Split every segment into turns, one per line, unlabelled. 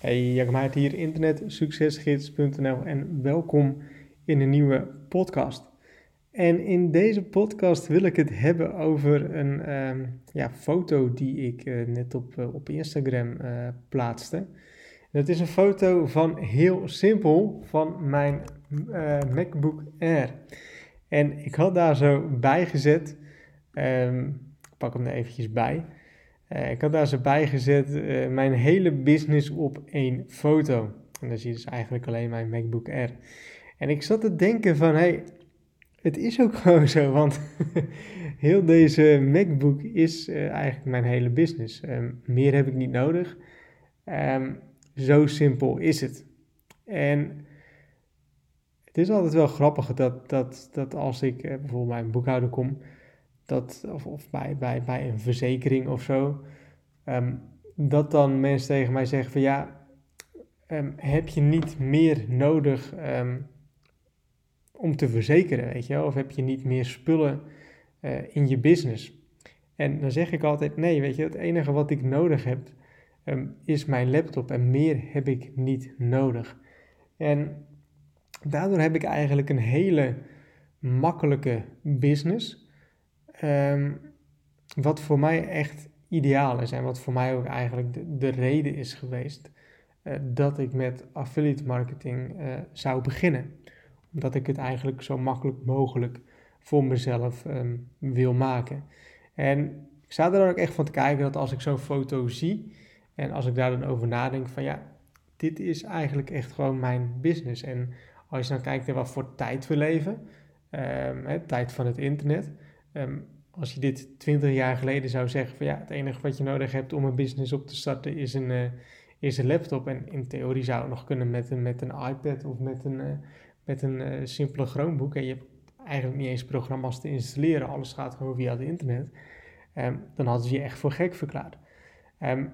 Hey, Jacob Maart hier, internetsuccesgids.nl en welkom in een nieuwe podcast. En in deze podcast wil ik het hebben over een ehm, ja, foto die ik eh, net op, uh, op Instagram uh, plaatste. Dat is een foto van heel simpel van mijn MacBook Air. En ik had daar zo bij gezet, um, ik pak hem er eventjes bij... Uh, ik had daar zo bij gezet uh, mijn hele business op één foto. En dan zie je dus eigenlijk alleen mijn MacBook Air. En ik zat te denken van, hé, hey, het is ook gewoon zo, want heel deze MacBook is uh, eigenlijk mijn hele business. Um, meer heb ik niet nodig. Um, zo simpel is het. En het is altijd wel grappig dat, dat, dat als ik bijvoorbeeld bij een boekhouder kom dat, of, of bij, bij, bij een verzekering of zo, um, dat dan mensen tegen mij zeggen van ja, um, heb je niet meer nodig um, om te verzekeren, weet je Of heb je niet meer spullen uh, in je business? En dan zeg ik altijd nee, weet je, het enige wat ik nodig heb is mijn laptop en meer heb ik niet nodig. En daardoor heb ik eigenlijk een hele makkelijke business Um, wat voor mij echt ideaal is en wat voor mij ook eigenlijk de, de reden is geweest uh, dat ik met affiliate marketing uh, zou beginnen. Omdat ik het eigenlijk zo makkelijk mogelijk voor mezelf um, wil maken. En ik sta er dan ook echt van te kijken dat als ik zo'n foto zie en als ik daar dan over nadenk van ja, dit is eigenlijk echt gewoon mijn business. En als je dan kijkt naar wat voor tijd we leven, hè, tijd van het internet, Um, als je dit 20 jaar geleden zou zeggen van ja, het enige wat je nodig hebt om een business op te starten is een, uh, is een laptop. En in theorie zou het nog kunnen met een, met een iPad of met een, uh, met een uh, simpele Chromebook. En je hebt eigenlijk niet eens programma's te installeren, alles gaat gewoon via het internet. Um, dan hadden ze je echt voor gek verklaard. Um,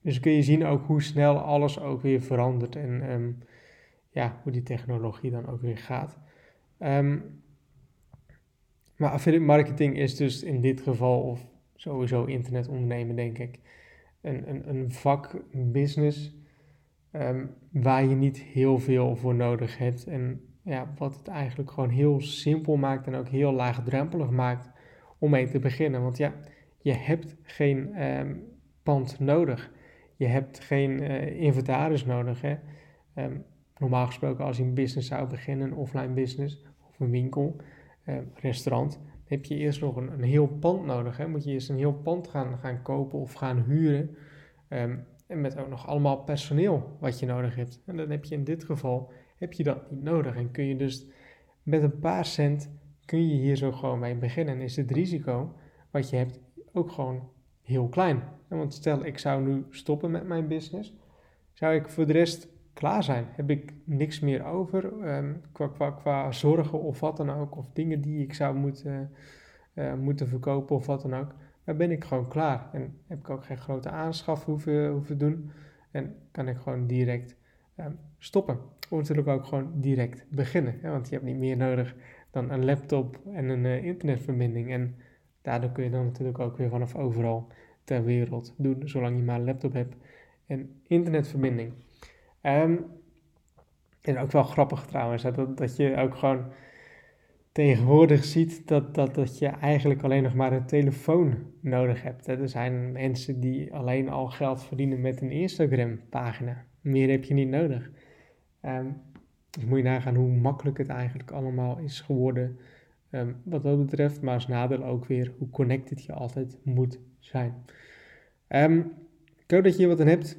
dus kun je zien ook hoe snel alles ook weer verandert en ja, hoe die technologie dan ook weer gaat. Um, maar affiliate marketing is dus in dit geval, of sowieso internet ondernemen, denk ik, een, een, een vak business um, waar je niet heel veel voor nodig hebt. En ja, wat het eigenlijk gewoon heel simpel maakt en ook heel laagdrempelig maakt om mee te beginnen. Want ja, je hebt geen um, pand nodig. Je hebt geen uh, inventaris nodig. Hè? Um, normaal gesproken als je een business zou beginnen, een offline business of een winkel, uh, restaurant, heb je eerst nog een, heel pand nodig. Hè? Moet je eerst een heel pand gaan, gaan kopen of gaan huren. Um, en met ook nog allemaal personeel wat je nodig hebt. En dan heb je in dit geval heb je dat niet nodig. En kun je dus met een paar cent kun je hier zo gewoon mee beginnen. En is het risico wat je hebt ook gewoon heel klein. Want stel ik zou nu stoppen met mijn business, zou ik voor de rest klaar zijn. Heb ik niks meer over um, qua, qua, zorgen of wat dan ook, of dingen die ik zou moeten, uh, moeten verkopen of wat dan ook. Dan ben ik gewoon klaar en heb ik ook geen grote aanschaf hoeven, hoeven doen en kan ik gewoon direct um, stoppen. Of natuurlijk ook gewoon direct beginnen, hè? want je hebt niet meer nodig dan een laptop en een uh, internetverbinding. En daardoor kun je dan natuurlijk ook weer vanaf overal ter wereld doen, zolang je maar een laptop hebt en internetverbinding. Um, en ook wel grappig trouwens, dat, dat je ook gewoon tegenwoordig ziet dat, dat, dat je eigenlijk alleen nog maar een telefoon nodig hebt. Er zijn mensen die alleen al geld verdienen met een Instagram-pagina. Meer heb je niet nodig. Um, dus moet je nagaan hoe makkelijk het eigenlijk allemaal is geworden um, wat dat betreft. Maar als nadeel ook weer hoe connected je altijd moet zijn. Um, ik hoop dat je hier wat aan hebt.